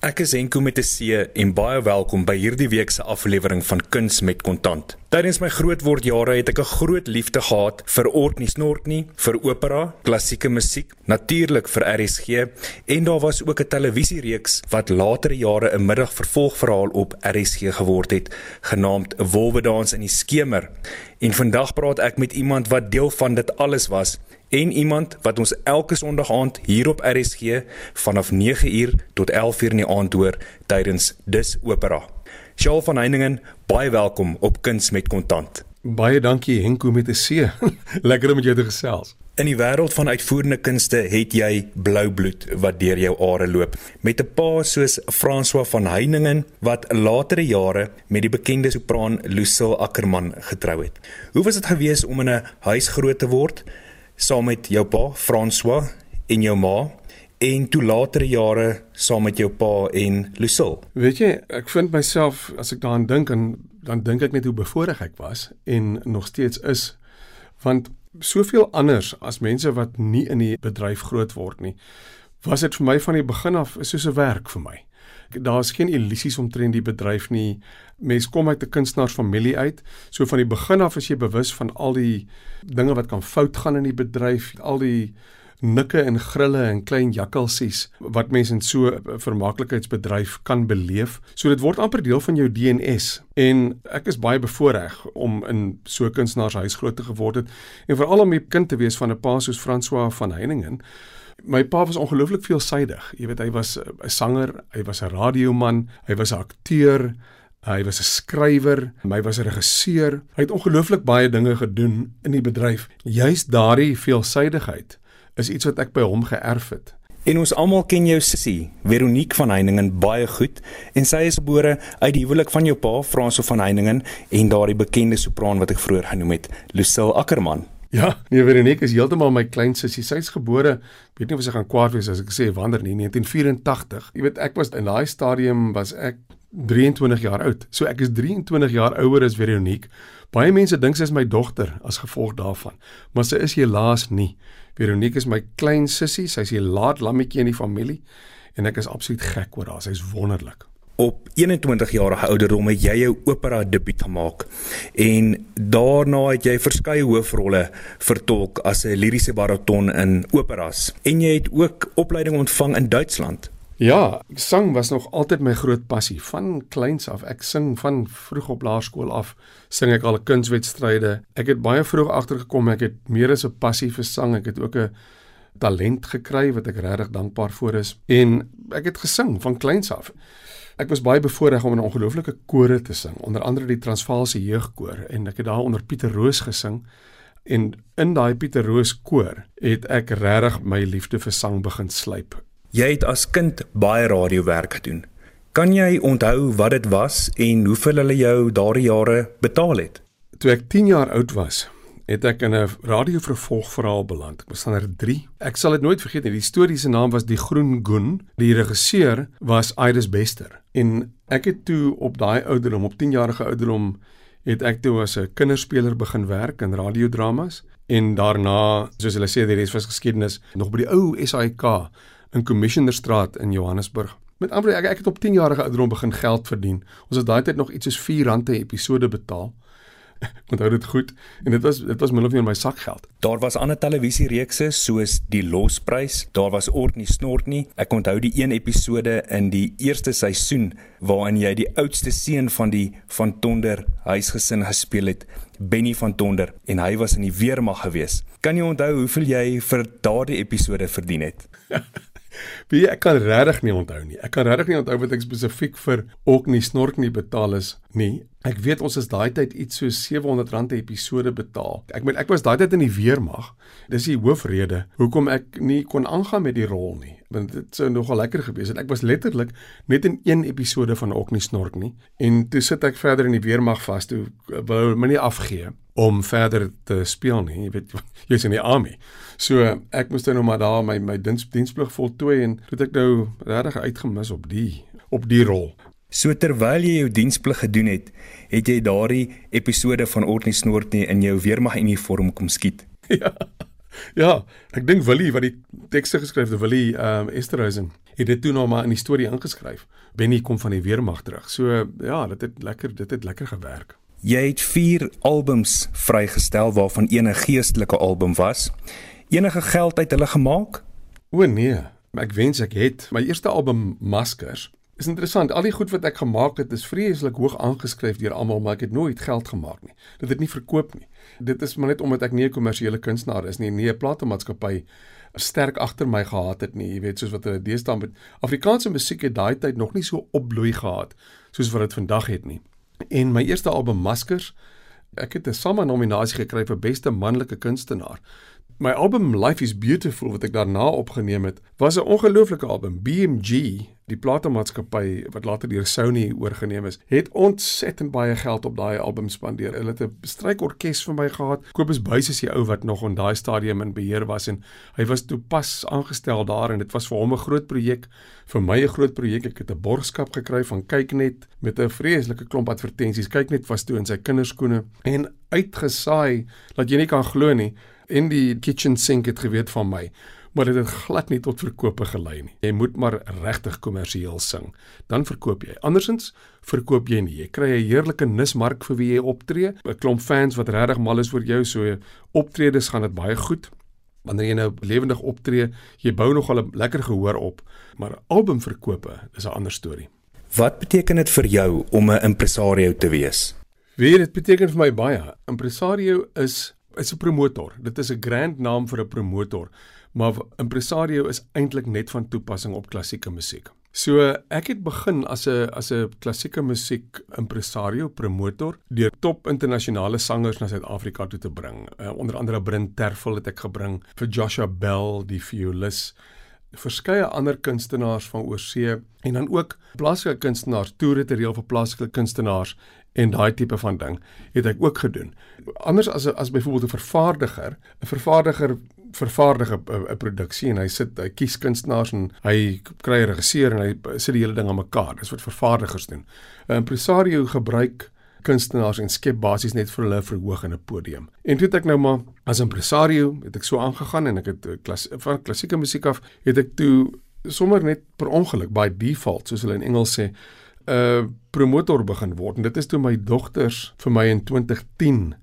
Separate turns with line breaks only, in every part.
Ek is Henko met 'n C en baie welkom by hierdie week se aflewering van Kuns met Kontant. Tydens my grootwordjare het ek 'n groot liefde gehad vir Orkney Snorkney, vir opera, klassieke musiek, natuurlik vir RSG en daar was ook 'n televisiereeks wat latere jare 'n middagvervolgverhaal op RSG geword het, genaamd Wolwedans in die skemer. En vandag praat ek met iemand wat deel van dit alles was en iemand wat ons elke Sondag aand hier op RSG vanaf 9uur tot 11uur in die aand hoor tydens Dis Opera. Shaal van Heiningen, baie welkom op Kuns met Kontant.
Baie dankie Henko met 'n C. Lekker om met jou te gesels.
In die wêreld van uitvoerende kunste het jy blou bloed wat deur jou are loop. Met 'n pa soos François van Heiningen wat latere jare met die bekende sopran Lucille Ackerman getrou het. Hoe was dit gewees om in 'n huis groot te word? Saam met jou pa François en jou ma en toe latere jare saam met jou pa en Lucille.
Weet jy, ek vind myself as ek daaraan dink en dan dink ek net hoe bevoorreg ek was en nog steeds is want soveel anders as mense wat nie in die bedryf groot word nie. Was dit vir my van die begin af soos 'n werk vir my. Daar's geen illusies omtrent die bedryf nie. Mens kom uit 'n kunstenaarsfamilie uit. So van die begin af is jy bewus van al die dinge wat kan fout gaan in die bedryf, al die nikke en grille en klein jakkalsies wat mense in so 'n vermaaklikheidsbedryf kan beleef. So dit word amper deel van jou DNS en ek is baie bevoorreg om in so 'n kunstenaarshuis groot te geword het en veral om 'n kind te wees van 'n pa soos François van Heiningen. My pa was ongelooflik veelsidig. Jy weet hy was 'n sanger, hy was 'n radioman, hy was 'n akteur, Hy was 'n skrywer, hy was 'n regisseur. Hy het ongelooflik baie dinge gedoen in die bedryf. Juist daardie veelsidigheid is iets wat ek by hom geërf het.
En ons almal ken jou sussie, Veronique van Heiningen baie goed en sy is gebore uit die huwelik van jou pa, Franso van Heiningen en daardie bekende sopran wat ek vroeër genoem het, Lucille Ackerman.
Ja, nee Veronique is heeltemal my klein sussie. Sy's gebore, weet nie of sy gaan kwaad wees as ek sê wanneer nie, 1984. Jy weet ek was in daai stadium was ek 23 jaar oud. So ek is 23 jaar ouer as Veronique. Baie mense dink sy is my dogter as gevolg daarvan, maar sy is helaas nie. Veronique is my klein sussie, sy is 'n laat lammetjie in die familie en ek is absoluut gek oor haar. Sy's wonderlik.
Op 21 jarige ouderdom het jy jou opera debuut gemaak en daarna het jy verskeie hoofrolle vertolk as 'n liriese bariton in operas en jy het ook opleiding ontvang in Duitsland.
Ja, sang was nog altyd my groot passie van kleins af. Ek sing van vroeg op laerskool af. Sing ek al kunswedstryde. Ek het baie vroeg agtergekom ek het meer as 'n passie vir sang. Ek het ook 'n talent gekry wat ek regtig dankbaar vir is. En ek het gesing van kleins af. Ek was baie bevoorreg om in 'n ongelooflike kore te sing, onder andere die Transvaalse jeugkoor en ek het daar onder Pieter Roos gesing. En in daai Pieter Roos koor het ek regtig my liefde vir sang begin slyp.
Jy het as kind baie radiowerk gedoen. Kan jy onthou wat dit was en hoeveel hulle jou daardie jare betaal het?
Toe ek 10 jaar oud was, het ek in 'n radiovervolgverhaal beland. Ek was dan 3. Ek sal dit nooit vergeet nie. Die storie se naam was Die Groen Goen. Die regisseur was Iris Bester. En ek het toe op daai ouderdom, op 10 jarige ouderdom, het ek toe as 'n kinderspeler begin werk in radiodramas en daarna, soos hulle sê, die res was geskiedenis, nog by die ou SAK in Commissionerstraat in Johannesburg. Met ander ek, ek het op 10 jarige ouderdom begin geld verdien. Ons het daai tyd nog iets soos R4 'n episode betaal. Onthou dit goed en dit was dit was min of meer my sakgeld.
Daar was ander televisiereekse soos Die Losprys, daar was Orkney Snortney. Ek onthou die een episode in die eerste seisoen waarin jy die oudste seun van die van Tonder huisgesin gespeel het, Benny van Tonder en hy was in die weermag gewees. Kan jy onthou hoeveel jy vir daardie episode verdien het?
Wie ek kan regtig nie onthou nie. Ek kan regtig nie onthou wat ek spesifiek vir ook nie snork nie betaal is nie. Ek weet ons is daai tyd iets so R700 'n episode betaal. Ek meen ek was daai tyd in die weermag. Dis die hoofrede hoekom ek nie kon aangaan met die rol nie. Want dit sou nogal lekker gewees het. Ek was letterlik net in een episode van ook nie snork nie. En toe sit ek verder in die weermag vas toe wou my nie afgee om verder te speel nie. Jy weet jy's in die army. So ek moes nou maar daar my my diens, diensplig voltooi en het ek nou regtig uitgemis op die op die rol.
So terwyl jy jou diensplig gedoen het, het jy daardie episode van Orkney Snortney in jou weermag uniform kom skiet.
Ja. ja, ek dink Willie wat die tekste geskryf het, Willie ehm um, Esterhuizen, het dit toe nou maar in die storie ingeskryf. Benny kom van die weermag terug. So ja, dit het lekker dit het lekker gewerk.
Jy het 4 albums vrygestel waarvan een 'n geestelike album was. Enige geld uit hulle gemaak?
O nee, ek wens ek het. My eerste album Maskers is interessant. Al die goed wat ek gemaak het is vreeslik hoog aangeskryf deur almal, maar ek het nooit geld gemaak nie. Dit het nie verkoop nie. Dit is maar net omdat ek nie 'n kommersiële kunstenaar is nie, nie 'n platenmaatskappy sterk agter my gehad het nie. Jy weet, soos wat hulle deesdae met Afrikaanse musiek het daai tyd nog nie so opbloei gehad soos wat dit vandag het nie. En my eerste album Maskers, ek het 'n SAMA nominasie gekry vir beste manlike kunstenaar. My album Life is Beautiful wat ek daarna opgeneem het, was 'n ongelooflike album. BMG, die platenmaatskappy wat later deur Sony oorgeneem is, het ontsettend baie geld op daai album spandeer. Hulle het 'n strykorkes vir my gehad. Kobus Buys is die ou wat nog in daai stadium in beheer was en hy was toe pas aangestel daar en dit was vir hom 'n groot projek, vir my 'n groot projek. Ek het 'n borgskap gekry van Kyknet met 'n vreeslike klomp advertensies. Kyknet was toe in sy kinderskoene en uitgesaai dat jy nie kan glo nie en die kitchen sink het geweet van my maar dit het glad nie tot verkope gelei nie. Jy moet maar regtig kommersieel sing, dan verkoop jy. Andersins verkoop jy nie. Jy kry 'n heerlike nismark vir wie jy optree, 'n klomp fans wat regtig mal is vir jou, so optredes gaan dit baie goed. Wanneer jy nou lewendig optree, jy bou nog al 'n lekker gehoor op, maar albumverkope is 'n ander storie.
Wat beteken dit vir jou om 'n impresario te wees?
Weet dit beteken vir my baie. Impresario is is 'n promotor. Dit is 'n grand naam vir 'n promotor maar impresario is eintlik net van toepassing op klassieke musiek. So ek het begin as 'n as 'n klassieke musiek impresario promotor deur top internasionale sangers na Suid-Afrika toe te bring. Uh, onder andere Brint Terfel het ek gebring vir Joshua Bell die violis verskeie ander kunstenaars van oorsee en dan ook plaaslike kunstenaars toere te reël vir plaaslike kunstenaars en daai tipe van ding het ek ook gedoen. Anders as as byvoorbeeld 'n vervaardiger, 'n vervaardiger vervaardig 'n produksie en hy sit hy kies kunstenaars en hy kry 'n regisseur en hy sit die hele ding aan mekaar. Dis wat vervaardigers doen. 'n Impresario gebruik kunstenaars en skep basies net vir hulle verhoog in 'n podium. En toe het ek nou maar as impresario het ek so aangegaan en ek het eh, klas, van klassieke musiek af het ek toe sommer net per ongeluk by default soos hulle in Engels sê 'n promotor begin word en dit is toe my dogters vir my in 2010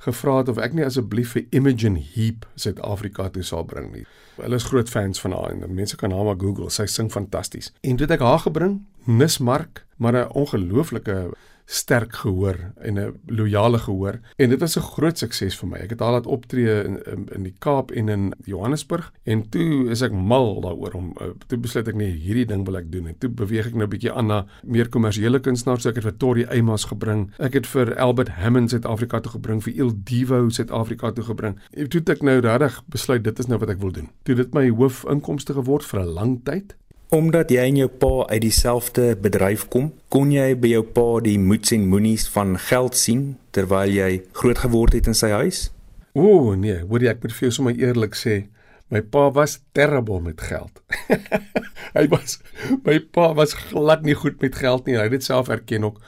gevra het of ek nie asseblief vir Imogen Heap Suid-Afrika toe sal bring nie. Hulle is groot fans van haar en mense kan haar maar Google, sy sing fantasties. En toe het ek haar gebring, Nismark, maar 'n ongelooflike sterk gehoor en 'n loyale gehoor en dit was 'n groot sukses vir my. Ek het haar laat optree in, in in die Kaap en in Johannesburg en toe is ek mal daaroor om uh, toe besluit ek nee, hierdie ding wil ek doen en toe beweeg ek nou 'n bietjie aan na meer kommersiële kunstenaars. Ek het vir Tori Eymas gebring. Ek het vir Albert Hammond Suid-Afrika toe gebring, vir Il Divo Suid-Afrika toe gebring. En toe het ek nou regtig besluit dit is nou wat ek wil doen. Toe dit my hoofinkomste geword vir 'n lang tyd
Omdat jy en jou pa uit dieselfde bedryf kom, kon jy by jou pa die moets en moenies van geld sien terwyl jy groot geword het in sy huis?
Ooh nee, jy ek moet vir jou sommer eerlik sê, my pa was terrible met geld. hy was my pa was glad nie goed met geld nie. Hy het dit self erken ook.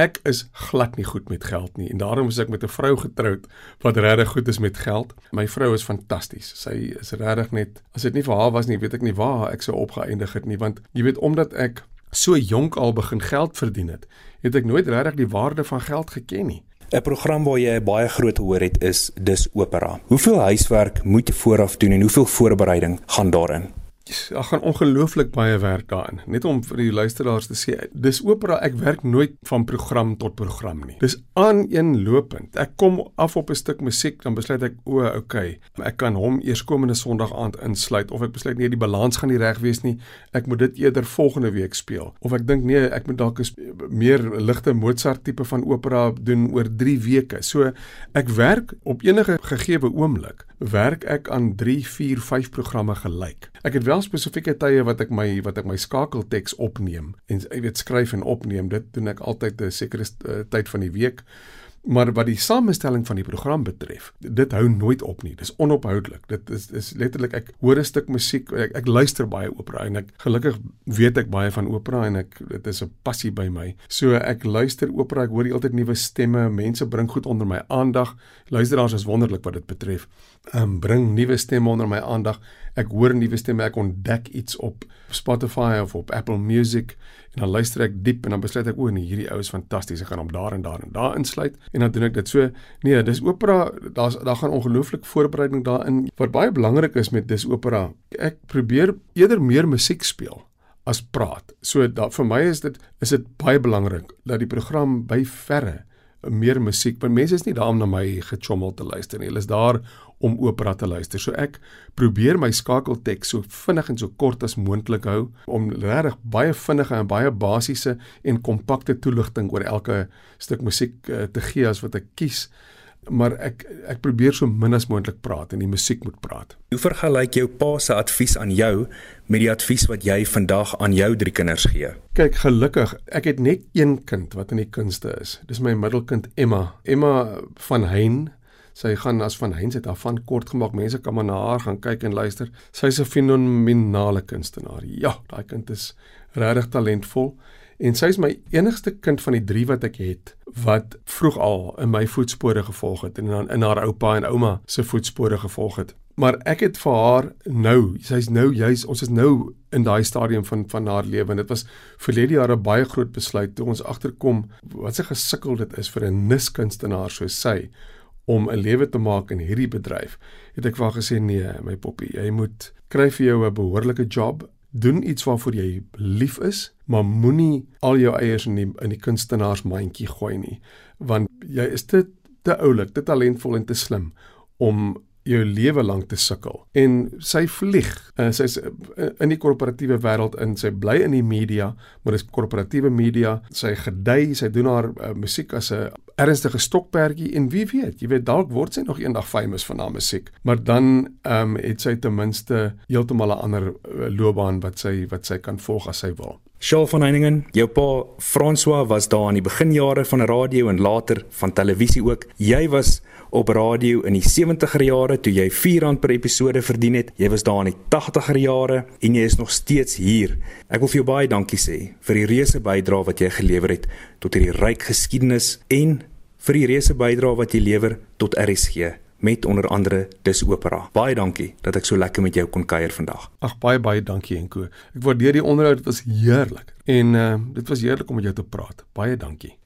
Ek is glad nie goed met geld nie en daarom is ek met 'n vrou getroud wat regtig goed is met geld. My vrou is fantasties. Sy is regtig net as dit nie vir haar was nie, weet ek nie waar ek sou opgeëindig het nie want jy weet omdat ek so jonk al begin geld verdien het, het ek nooit regtig die waarde van geld geken nie.
'n Program waar jy baie groot gehoor het is Dis Opera. Hoeveel huiswerk moet jy vooraf doen en hoeveel voorbereiding gaan daarin?
Daar gaan ongelooflik baie werk daarin. Net om vir die luisteraars te sê, dis opera, ek werk nooit van program tot program nie. Dis aaneenlopend. Ek kom af op 'n stuk musiek, dan besluit ek, o, okay, ek kan hom eers komende Sondag aand insluit of ek besluit nee, die balans gaan nie reg wees nie. Ek moet dit eerder volgende week speel. Of ek dink nee, ek moet dalk 'n meer ligte Mozart tipe van opera doen oor 3 weke. So ek werk op enige gegeewe oomblik, werk ek aan 3, 4, 5 programme gelyk. Ek het wel spesifieke tye wat ek my wat ek my skakelteks opneem en jy weet skryf en opneem. Dit doen ek altyd 'n sekere uh, tyd van die week. Maar wat die samestelling van die program betref, dit hou nooit op nie. Dis onophoudelik. Dit is is letterlik ek hoor 'n stuk musiek, ek, ek luister baie opera en ek gelukkig weet ek baie van opera en ek dit is 'n passie by my. So ek luister opera, ek hoor heeltyd nuwe stemme, mense bring goed onder my aandag. Luisteraars is wonderlik wat dit betref. Ehm um, bring nuwe stemme onder my aandag. Ek hoor nuwe stemme, ek ontdek iets op Spotify of op Apple Music en dan luister ek diep en dan besluit ek o nee, hierdie ou is fantasties, ek gaan hom daar en daar en daar insluit en dan doen ek dit. So nee, dis opera, daar's daar gaan ongelooflik voorbereiding daarin. Wat baie belangrik is met dis opera, ek probeer eerder meer musiek speel as praat. So da, vir my is dit is dit baie belangrik dat die program by verre meer musiek, want mense is nie daar om na my gechommel te luister nie. Hulle is daar om opera te luister. So ek probeer my skakelteks so vinnig en so kort as moontlik hou om regtig baie vinnige en baie basiese en kompakte toelichting oor elke stuk musiek uh, te gee as wat ek kies maar ek ek probeer so min as moontlik praat en die musiek moet praat.
Hoe vergelyk jou pa se advies aan jou met die advies wat jy vandag aan jou drie kinders gee?
Kyk, gelukkig, ek het net een kind wat in die kunste is. Dis my middelkind Emma. Emma van Hein. Sy gaan as van Hein se daarvan kort gemaak. Mense kan maar na haar gaan kyk en luister. Sy's 'n fenominale kunstenaar. Ja, daai kind is regtig talentvol. En sy is my enigste kind van die 3 wat ek het wat vroeg al in my voetspore gevolg het en in, in haar oupa en ouma se voetspore gevolg het. Maar ek het vir haar nou, sy's nou juis ons is nou in daai stadium van van haar lewe en dit was verlede jaar 'n baie groot besluit toe ons agterkom wat se gesukkel dit is vir 'n niskunstenaar soos sy om 'n lewe te maak in hierdie bedryf. Het ek vir haar gesê nee, my poppie, jy moet kry vir jou 'n behoorlike job doen iets waarvoor jy lief is, maar moenie al jou eiers in die in die kunstenaarsmandjie gooi nie, want jy is te te oulik, te talentvol en te slim om jou lewe lank te sukkel. En sy vlieg. Uh, sy's uh, in die korporatiewe wêreld in. Sy bly in die media, maar dis korporatiewe media. Sy gedei, sy doen haar uh, musiek as 'n ernstige stokperdjie en wie weet, jy weet dalk word sy nog eendag famous van haar musiek. Maar dan ehm um, het sy ten minste heeltemal 'n ander loopbaan wat sy wat sy kan volg as sy wil.
Shaw van Heiningen, jou pa François was daar in die beginjare van radio en later van televisie ook. Jy was op radio in die 70er jare toe jy R4 per episode verdien het. Jy was daar in die 80er jare en jy is nog steeds hier. Ek wil vir jou baie dankie sê vir die reuse bydrae wat jy gelewer het tot hierdie ryk geskiedenis en vir die reuse bydrae wat jy lewer tot RSG met onder andere dis opera. Baie dankie dat ek so lekker met jou kon kuier vandag.
Ag baie baie dankie Enko. Ek waardeer die onderhoud, dit was heerlik. En uh dit was heerlik om met jou te praat. Baie dankie.